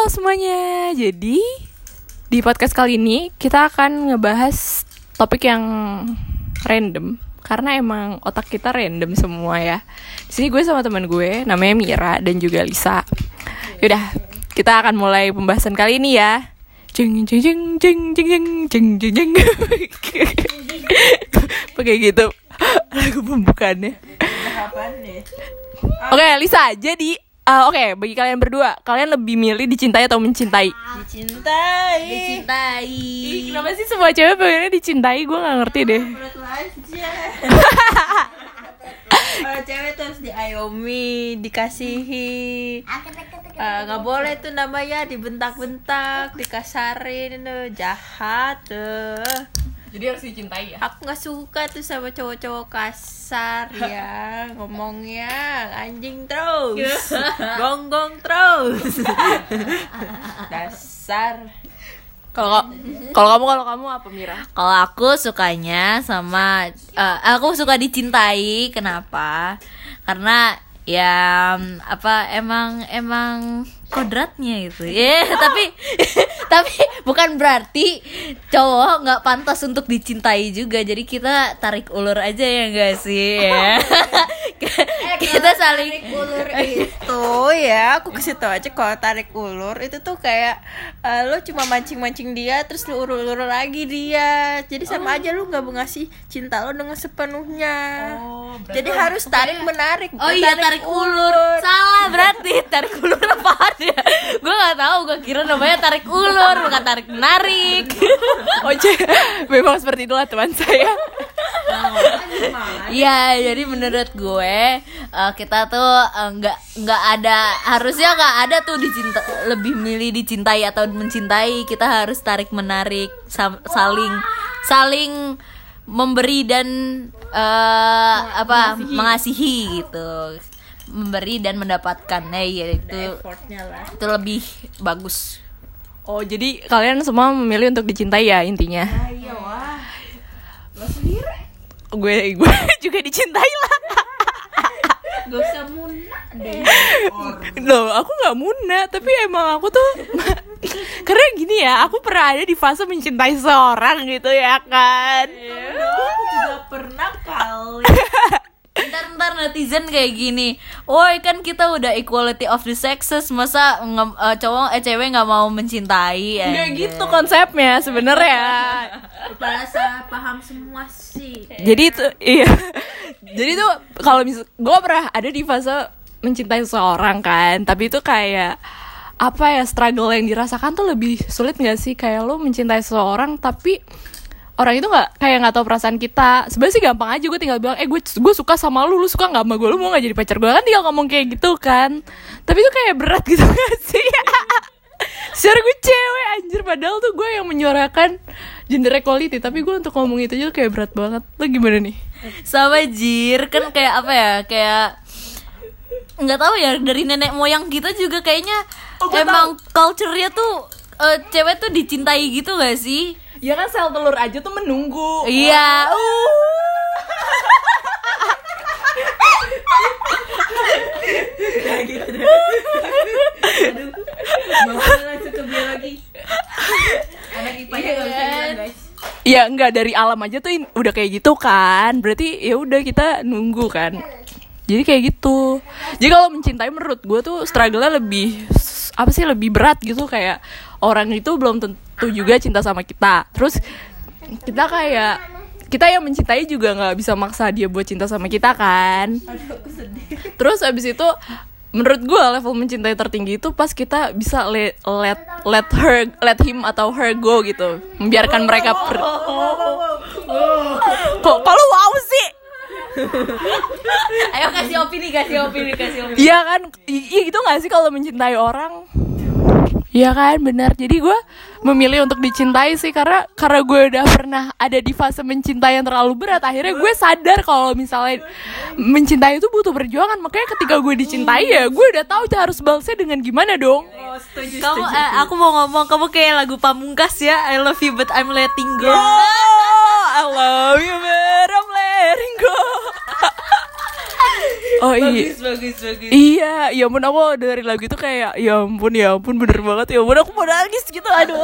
Halo semuanya, jadi di podcast kali ini kita akan ngebahas topik yang random karena emang otak kita random semua ya. Di sini gue sama teman gue namanya Mira dan juga Lisa. Yaudah, kita akan mulai pembahasan kali ini ya. Jeng jeng jeng jeng jeng jeng jeng jeng jeng. Pakai gitu lagu pembukaannya. Oke, Lisa. Jadi, eh, oke, bagi kalian berdua, kalian lebih milih dicintai atau mencintai? Dicintai. dicintai Ih, kenapa sih semua cewek pengennya dicintai? Gue gak ngerti deh. Kalau cewek tuh harus diayomi, dikasihi. Eh, nggak boleh tuh namanya dibentak-bentak, dikasarin, tuh jahat tuh. Jadi harus dicintai ya? Aku nggak suka tuh sama cowok-cowok kasar ya ngomongnya anjing terus, gonggong terus. Dasar. Kalau kalau kamu kalau kamu apa Mira? kalau aku sukanya sama eh, aku suka dicintai kenapa karena ya apa emang emang kodratnya gitu ya tapi tapi bukan berarti cowok nggak pantas untuk dicintai juga. Jadi kita tarik ulur aja ya enggak sih ya? Kita saling ulur itu ya aku kasih tau aja. Kalau tarik ulur itu tuh kayak eh, lo cuma mancing-mancing dia terus lu ulur-ulur lagi dia. Jadi sama aja lu nggak mau ngasih cinta lo dengan sepenuhnya. Jadi harus tarik menarik Oh iya tarik ulur. Salah berarti. Tarik ulur ya? Gue nggak tahu, gue kira namanya tarik ulur, bukan tarik menarik. Oce, memang seperti itulah teman saya. Iya, jadi menurut gue eh, kita tuh eh, nggak nggak ada harusnya nggak ada tuh dicinta lebih milih dicintai atau mencintai. Kita harus tarik menarik saling saling memberi dan eh, apa mengasihi gitu. Memberi dan mendapatkan. Nah, iya itu itu lebih bagus Oh, jadi kalian semua memilih untuk dicintai ya intinya? iya wah lo sendiri Gue gue juga dicintai lah. gak usah munak deh Loh, aku nggak muna, tapi emang aku tuh karena gini ya, aku pernah ada di fase mencintai seorang gitu ya kan. aku juga pernah kali Ntar-ntar netizen kayak gini. Woi kan kita udah equality of the sexes. Masa nge- eh, cowok eh cewek nggak mau mencintai Nggak gitu konsepnya sebenarnya. Perasa paham semua sih. Jadi itu iya. Jadi tuh kalau misal gue pernah ada di fase mencintai seseorang kan, tapi itu kayak apa ya struggle yang dirasakan tuh lebih sulit nggak sih? Kayak lo mencintai seseorang tapi orang itu nggak kayak nggak tahu perasaan kita. Sebenarnya sih gampang aja gue tinggal bilang eh gue gue suka sama lu lu suka nggak sama gue lu mau nggak jadi pacar gue kan tinggal ngomong kayak gitu kan. Tapi itu kayak berat gitu gak sih? Secara gue cewek anjir. Padahal tuh gue yang menyuarakan gender equality. Tapi gue untuk ngomong itu aja kayak berat banget. Lo gimana nih? Sama Jir. Kan kayak apa ya? Kayak nggak tahu ya dari nenek moyang kita juga kayaknya Oh, Emang culture-nya tuh eh, Cewek tuh dicintai gitu gak sih? Ya kan sel telur aja tuh menunggu. Iya. Uh. langsung ke biologi anak IPA nya gak bisa bilang guys. Ya enggak dari alam aja tuh udah kayak gitu kan. Berarti ya udah kita nunggu kan. Jadi kayak gitu. Jadi kalau mencintai menurut gue tuh struggle-nya lebih apa sih lebih berat gitu. Kayak orang itu belum tentu juga cinta sama kita. Terus kita kayak kita yang mencintai juga nggak bisa maksa dia buat cinta sama kita kan. Terus abis itu menurut gue level mencintai tertinggi itu pas kita bisa let let let her let him atau her go gitu. Membiarkan mereka per kok kalau wow sih? Ayo kasih opini, kasih opini, kasih opini. Iya kan? Iya gitu gak sih kalau mencintai orang Iya kan benar. Jadi gue memilih untuk dicintai sih karena karena gue udah pernah ada di fase mencintai yang terlalu berat. Akhirnya gue sadar kalau misalnya mencintai itu butuh perjuangan. Makanya ketika gue dicintai ya gue udah tahu harus balasnya dengan gimana dong. Oh setuju Kamu, eh, aku mau ngomong, kamu kayak lagu pamungkas ya. I love you but I'm letting go. Oh, I love you but Oh iya. bagus bagus bagus Iya, ya ampun aku dengerin lagu itu kayak ya ampun ya ampun bener banget ya ampun aku mau nangis gitu aduh.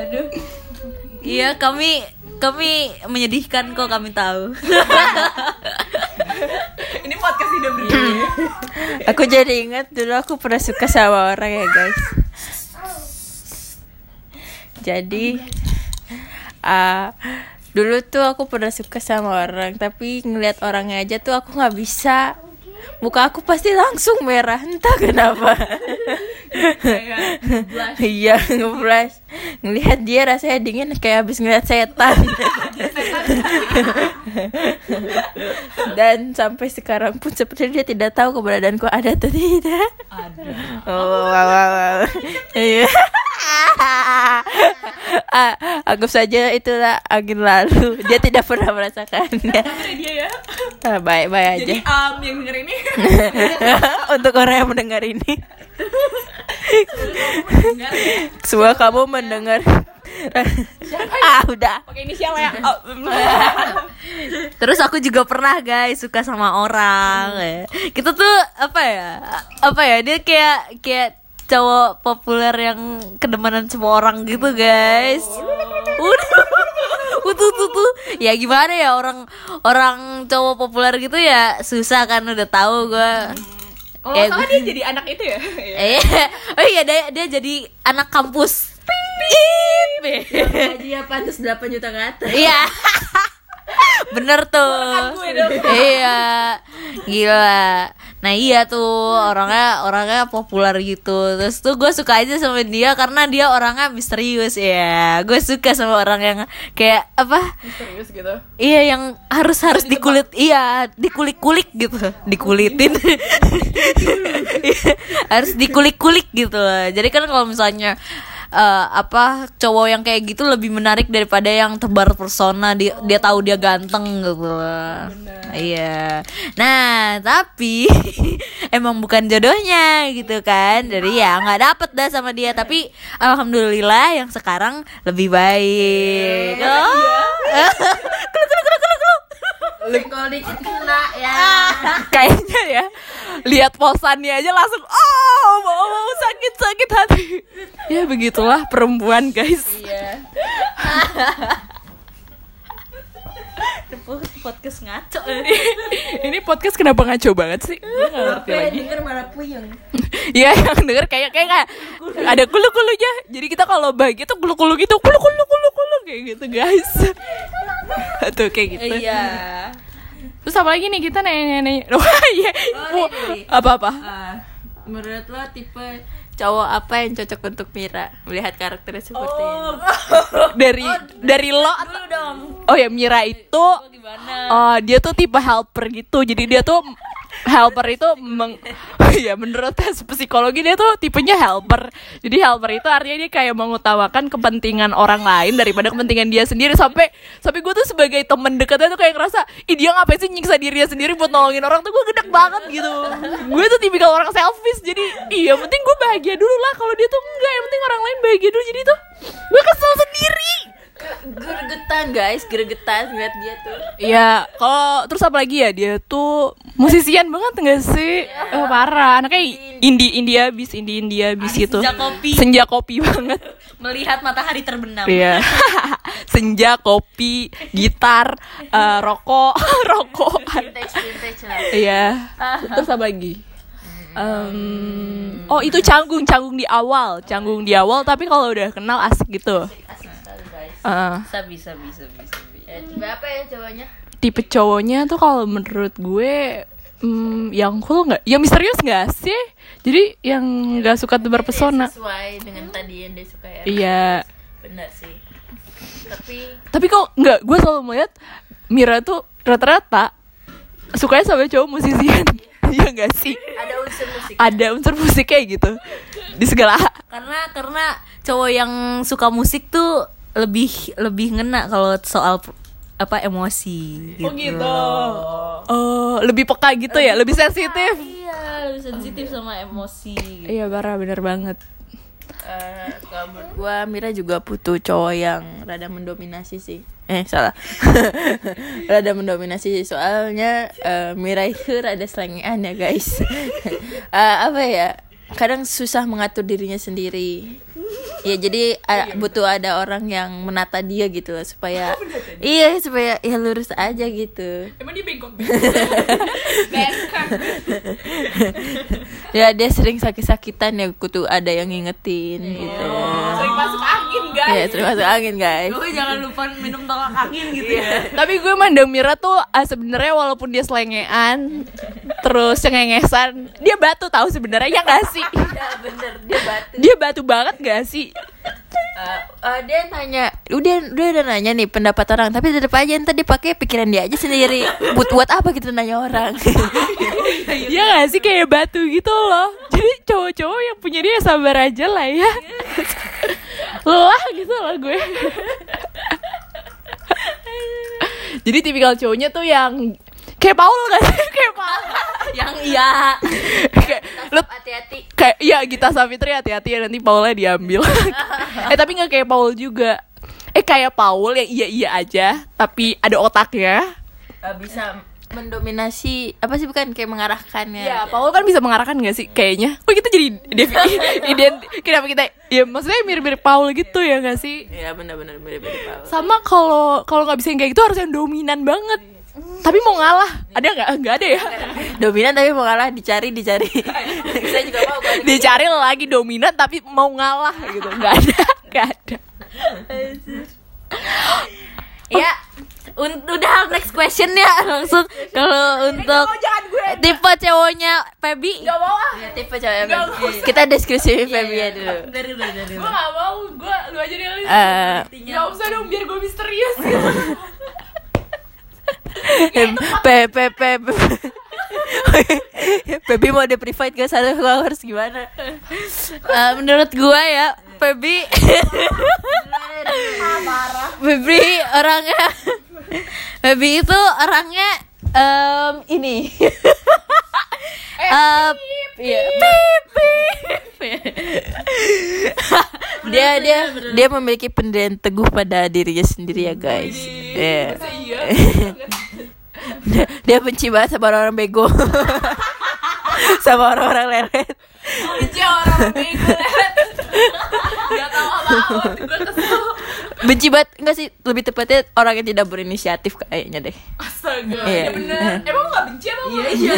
aduh iya kami kami menyedihkan kok kami tahu Ini podcast hidup berdua. Aku jadi ingat dulu aku pernah suka sama orang ya guys. Jadi ah dulu tuh aku pernah suka sama orang tapi ngeliat orangnya aja tuh aku nggak bisa. Muka aku pasti langsung merah entah kenapa. Iya ngeblush. Ngelihat dia rasanya dingin kayak habis ngeliat setan. Dan sampai sekarang pun seperti dia tidak tahu keberadaanku ada atau tidak. Oh, wow, wow, wow. Iya. Ah, anggap saja itulah angin lalu. Dia tidak pernah merasakannya. dia ya. Ah, Baik-baik aja. Jadi am yang denger ini. Untuk orang yang mendengar ini. Semua kamu mendengar. ah, udah. Pakai inisial ya. Oh. Terus aku juga pernah guys suka sama orang. ya. Kita tuh apa ya? Apa ya? Dia kayak kayak cowok populer yang kedemanan semua orang gitu guys. Udah. Tuh, tuh, tuh. Ya gimana ya orang orang cowok populer gitu ya susah kan udah tahu gue. Oh, Eh, soalnya dia jadi anak itu ya. Eh, oh iya dia, dia jadi anak kampus. Pip. Gajinya pantas 8 juta ke atas. Iya. Bener tuh. Iya. Gila. Nah iya tuh orangnya orangnya populer gitu. Terus tuh gue suka aja sama dia karena dia orangnya misterius ya. Gue suka sama orang yang kayak apa? Serius gitu. Iya yang harus harus dikulit iya dikulik-kulik gitu dikulitin Iya, harus dikulik-kulik gitu jadi kan kalau misalnya eh, apa cowok yang kayak gitu lebih menarik daripada yang tebar persona. Dia dia tahu dia ganteng gitu. Iya. Nah tapi emang bukan jodohnya gitu kan. Jadi ya nggak dapet dah sama dia. Tapi alhamdulillah yang sekarang lebih baik. Oh. Kelu, kelu, kelu, kelu, kelu. Kalau dikit kena ya. Kayaknya ya. Lihat posannya aja langsung oh mau, mau sakit sakit hati. Ya begitulah perempuan guys. Iya. podcast ngaco Ini podcast kenapa ngaco banget sih? Gue gak ngerti lagi. denger malah puyeng. Iya yang denger kayak kayak kayak ada kulu kulunya. Jadi kita kalau bagi tuh kulu kulu gitu, kulu kulu kulu kulu kayak gitu guys. Tuh kayak gitu. iya Terus apa lagi nih kita nanya nanya. Oh iya. Oh, ini. Apa apa? Ah, menurut lo tipe cowok apa yang cocok untuk Mira melihat karakternya seperti ini? Dari dari lo dulu dong Oh ya Mira itu gimana Oh, dia tuh tipe helper gitu. Jadi dia tuh helper itu meng ya menurut tes psikologi dia tuh tipenya helper. Jadi helper itu artinya dia kayak mengutamakan kepentingan orang lain daripada kepentingan dia sendiri sampai sampai gue tuh sebagai temen dekatnya tuh kayak ngerasa ih dia ngapain sih nyiksa dirinya sendiri buat nolongin orang tuh gue gedek banget gitu. Gue tuh tipikal orang selfish jadi iya penting gue bahagia dulu lah kalau dia tuh enggak yang penting orang lain bahagia dulu jadi tuh gue kesel sendiri. Gregetan guys, gregetan ngeliat dia tuh. Iya, kalau terus apa lagi ya dia tuh musisian banget enggak sih? Eh, parah, anaknya indie India bis indie India bis itu. senja kopi. Senja kopi banget. melihat matahari terbenam Iya. Senja kopi, gitar, eh, rokok, rokok. Iya. Terus apa lagi? Em, oh itu canggung canggung di awal canggung di awal tapi kalau udah kenal asik gitu Asik Eh, bisa bisa bisa bisa bisa. Ya, tipe apa ya cowoknya? tipe cowoknya tuh kalau menurut gue hmm, yang cool nggak yang misterius nggak sih jadi yang nggak suka tebar pesona Sesuai dengan tadi yang dia suka ya. iya Benar sih. Tapi tapi kok nggak gue selalu melihat Mira tuh rata-rata sukanya sama cowok musisian iya nggak sih ada unsur musik. ada unsur musik kayak gitu di segala karena karena cowok yang suka musik tuh lebih lebih ngena kalau soal apa emosi gitu. oh lebih peka gitu ya lebih sensitif iya lebih sensitif sama emosi gitu. iya parah bener banget Eh, kalau menurut gua Mira juga butuh cowok yang rada mendominasi sih. Eh salah. rada mendominasi sih. soalnya eh, Mira itu rada selengean ya guys. Eh, apa ya? Kadang susah mengatur dirinya sendiri. Ya jadi eh, butuh ada orang yang menata dia gitu loh supaya iya supaya ya lurus aja gitu. Emang dia bengkok? Ya dia sering sakit-sakitan ya kutu ada yang ngingetin gitu. Sering masuk angin guys. Ya terima kasih angin guys. Lu jangan lupa minum tolak angin gitu ya. Tapi gue mandang Mira tuh ah, sebenarnya walaupun dia selengean terus cengengesan, dia batu tahu sebenarnya ya gak sih? Ya bener dia batu. Dia batu banget gak sih? Eh, eh, dia nanya, udah udah udah nanya nih pendapat orang, tapi tetap aja ntar dia pakai pikiran dia aja sendiri. Buat buat apa kita nanya orang? Iya gak sih kayak batu gitu loh Jadi cowok-cowok yang punya dia sabar aja lah ya Lelah gitu loh gue Jadi tipikal cowoknya tuh yang Kayak Paul gak sih? Kayak Paul Yang iya. Kayak lu Hati-hati. kayak iya Gita Savitri hati-hati ya nanti Paulnya diambil eh tapi nggak kayak Paul juga eh kayak Paul yang iya iya aja tapi ada otaknya Eh, bisa mendominasi apa sih bukan kayak mengarahkannya? Ya, Paul kan bisa mengarahkan gak sih kayaknya? Kita jadi ident kenapa kita ya maksudnya mirip-mirip Paul gitu ya gak sih? Ya benar-benar benar-benar Paul. Sama kalau kalau nggak bisa yang kayak gitu harus yang dominan banget. Tapi mau ngalah, ada nggak? Nggak ada ya. Dominan tapi mau kalah dicari dicari. Saya juga mau. Dicari lagi dominan tapi mau ngalah gitu. Nggak ada, nggak ada. Ya, un- udah next question ya langsung kalau untuk tipe cowoknya Feby. Gak mau ah. Ya, tipe cewek apa? Kita deskripsi Feby ya dulu. Dari dulu, dari Gue gak mau, gue lu aja deh Lis. Eh, Gak usah dong biar gue misterius gitu. Pe pe pe pe. Feby mau di private gak sadar gua harus gimana? Eh, menurut gua ya, Feby Feby orangnya Feby itu orangnya em, ini Em, iya. Pip, pip. Dia dia dia memiliki pendirian teguh pada dirinya sendiri ya guys. Iya. dia, dia benci banget sama orang-orang bego. sama orang-orang leret. Benci orang bego. Gak tau apa-apa, gue kesel. Benci banget enggak sih lebih tepatnya orang yang tidak berinisiatif kayaknya deh. Astaga, Iya. ya bener. Emang gak benci apa? Iya, iya.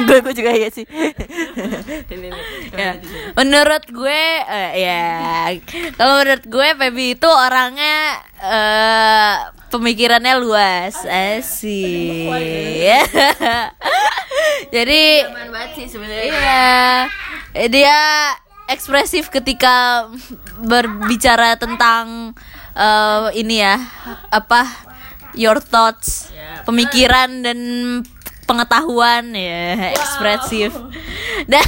gue gue juga iya sih. Ya. Menurut gue eh, ya kalau menurut gue Feby itu orangnya eh pemikirannya luas asik. Jadi Aman banget sih sebenarnya. Iya, dia ekspresif ketika berbicara tentang eh, ini ya, apa your thoughts, pemikiran dan pengetahuan ya, ekspresif. Dan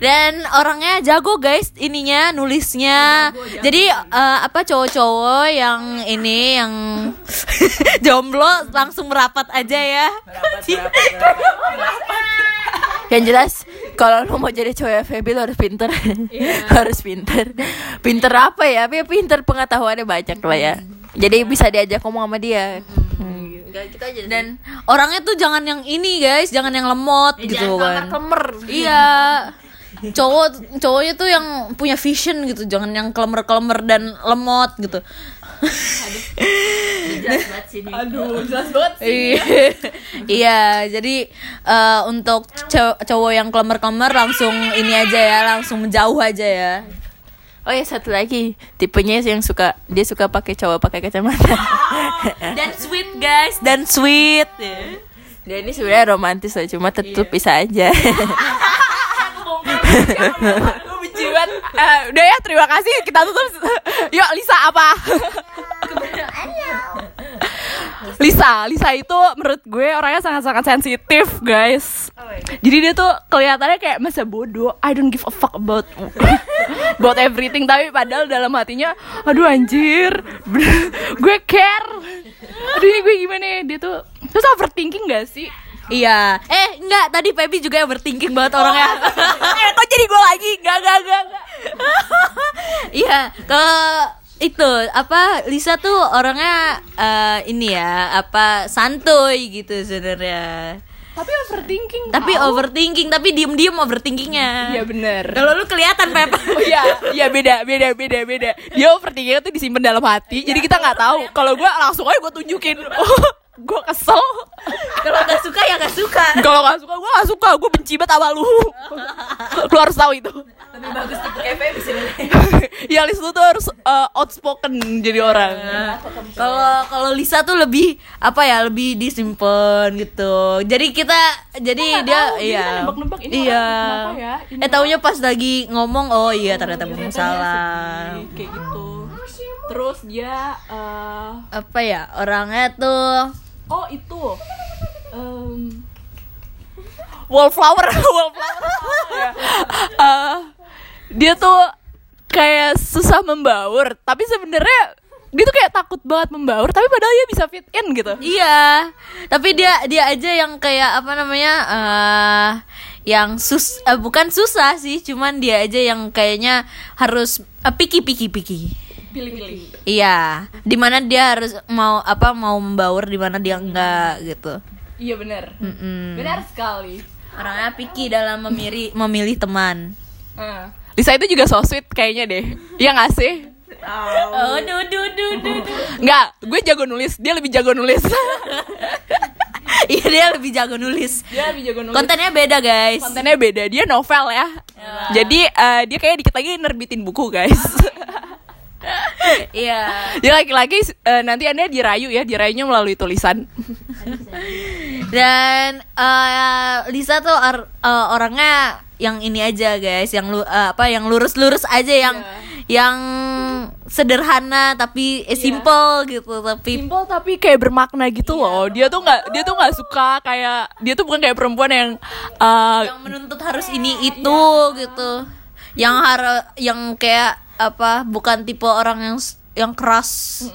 dan orangnya jago guys ininya nulisnya. Jadi eh, apa cowok-cowok yang ini yang jomblo langsung merapat aja ya. Yang jelas kalau lo mau jadi cowok FB lo harus pinter. Harus pinter. Pinter apa ya? Tapi pinter pengetahuannya banyak lah ya. Jadi bisa diajak ngomong sama dia. Hmm. Gitu aja dan orangnya tuh jangan yang ini guys. Jangan yang lemot gitu kan. kemer. Iya. Cowok cowoknya tuh yang punya vision gitu. Jangan yang kelemer kelemer dan lemot gitu Aduh, jelas banget sih. Iya. iya jadi eh, untuk cow- cowok yang kelemer kelemer langsung ini aja ya langsung menjauh aja ya. Oh ya satu lagi. Tipenya yang suka Dia suka pakai cowok pakai kacamata. Dan sweet guys. Dan sweet. Dia ini sebenarnya romantis loh Cuma tetep bisa aja Benci banget. Eh, udah ya, terima kasih. Kita tutup. Yuk, Lisa apa? Lisa, Lisa itu menurut gue orangnya sangat-sangat sensitif, guys. Jadi dia tuh kelihatannya kayak masa bodoh. I don't give a fuck about about everything. Tapi padahal dalam hatinya, aduh anjir, gue care. Aduh ini gue gimana ya? Dia tuh terus overthinking gak sih? Iya eh enggak tadi Pepi juga overthinking banget orangnya eh kok jadi gue lagi? Gak, gak, gak, gak. Iya, kalau itu apa Lisa tuh orangnya eh, ini ya apa santuy gitu sebenarnya. Tapi overthinking. Tapi tau. overthinking, tapi diem-diem overthinkingnya. Iya bener. Kalau lu kelihatan Pep. Oh iya, iya beda, beda, beda, beda. Dia overthinking tuh disimpan dalam hati, jadi kita nggak tahu. Kalau gue langsung aja gue tunjukin. Gue kesel. Kalau nggak suka ya nggak suka. Kalau nggak suka, gue nggak suka. Gue benci banget sama lu. lu harus tahu itu. Lebih bagus tipe kayak Pep sebenarnya. ya Lis lu tuh harus uh, outspoken jadi orang. Kalau kalau Lisa tuh lebih apa ya lebih disimpan gitu. Jadi kita jadi dia tahu, jadi iya ini iya. orang kenapa ya, ini Eh taunya pas lagi ngomong oh iya ternyata ngomong dia salah. sedih, Kayak gitu. Terus dia uh, Apa ya orangnya tuh oh itu. Um, wallflower. Wallflower ya. Eh, dia tuh kayak susah membaur tapi sebenarnya dia tuh kayak takut banget membaur tapi padahal dia bisa fit in gitu. Iya, tapi dia dia aja yang kayak apa namanya eh yang sus eh, bukan susah sih, cuman dia aja yang kayaknya harus eh, piki piki piki. pilih-pilih Iya, di mana dia harus mau apa mau membaur, di mana dia enggak gitu. iya benar Mm-mm. benar sekali Orangnya piki dalam memilih memilih teman. Eh, Lisa itu juga so sweet kayaknya deh iya gak sih Oh, du du du du. du. Nggak, gue jago nulis, dia lebih jago nulis. Iya dia lebih jago nulis. Dia lebih jago nulis. Kontennya beda guys. kontennya beda. Dia novel ya. Jadi eh, dia kayak dikit lagi nerbitin buku guys. Iya. dia laki-laki eh, nanti anda dirayu ya. Dirayunya melalui tulisan. Dan eh, Lisa tuh or- eh, orangnya yang ini aja guys, yang lu eh, apa yang lurus-lurus aja yang yang sederhana tapi eh, simple gitu tapi simple tapi kayak bermakna gitu loh. Dia tuh nggak dia tuh nggak suka kayak dia tuh bukan kayak perempuan yang eh, yang menuntut harus ini itu gitu. Yang harus yang kayak apa bukan tipe orang yang yang keras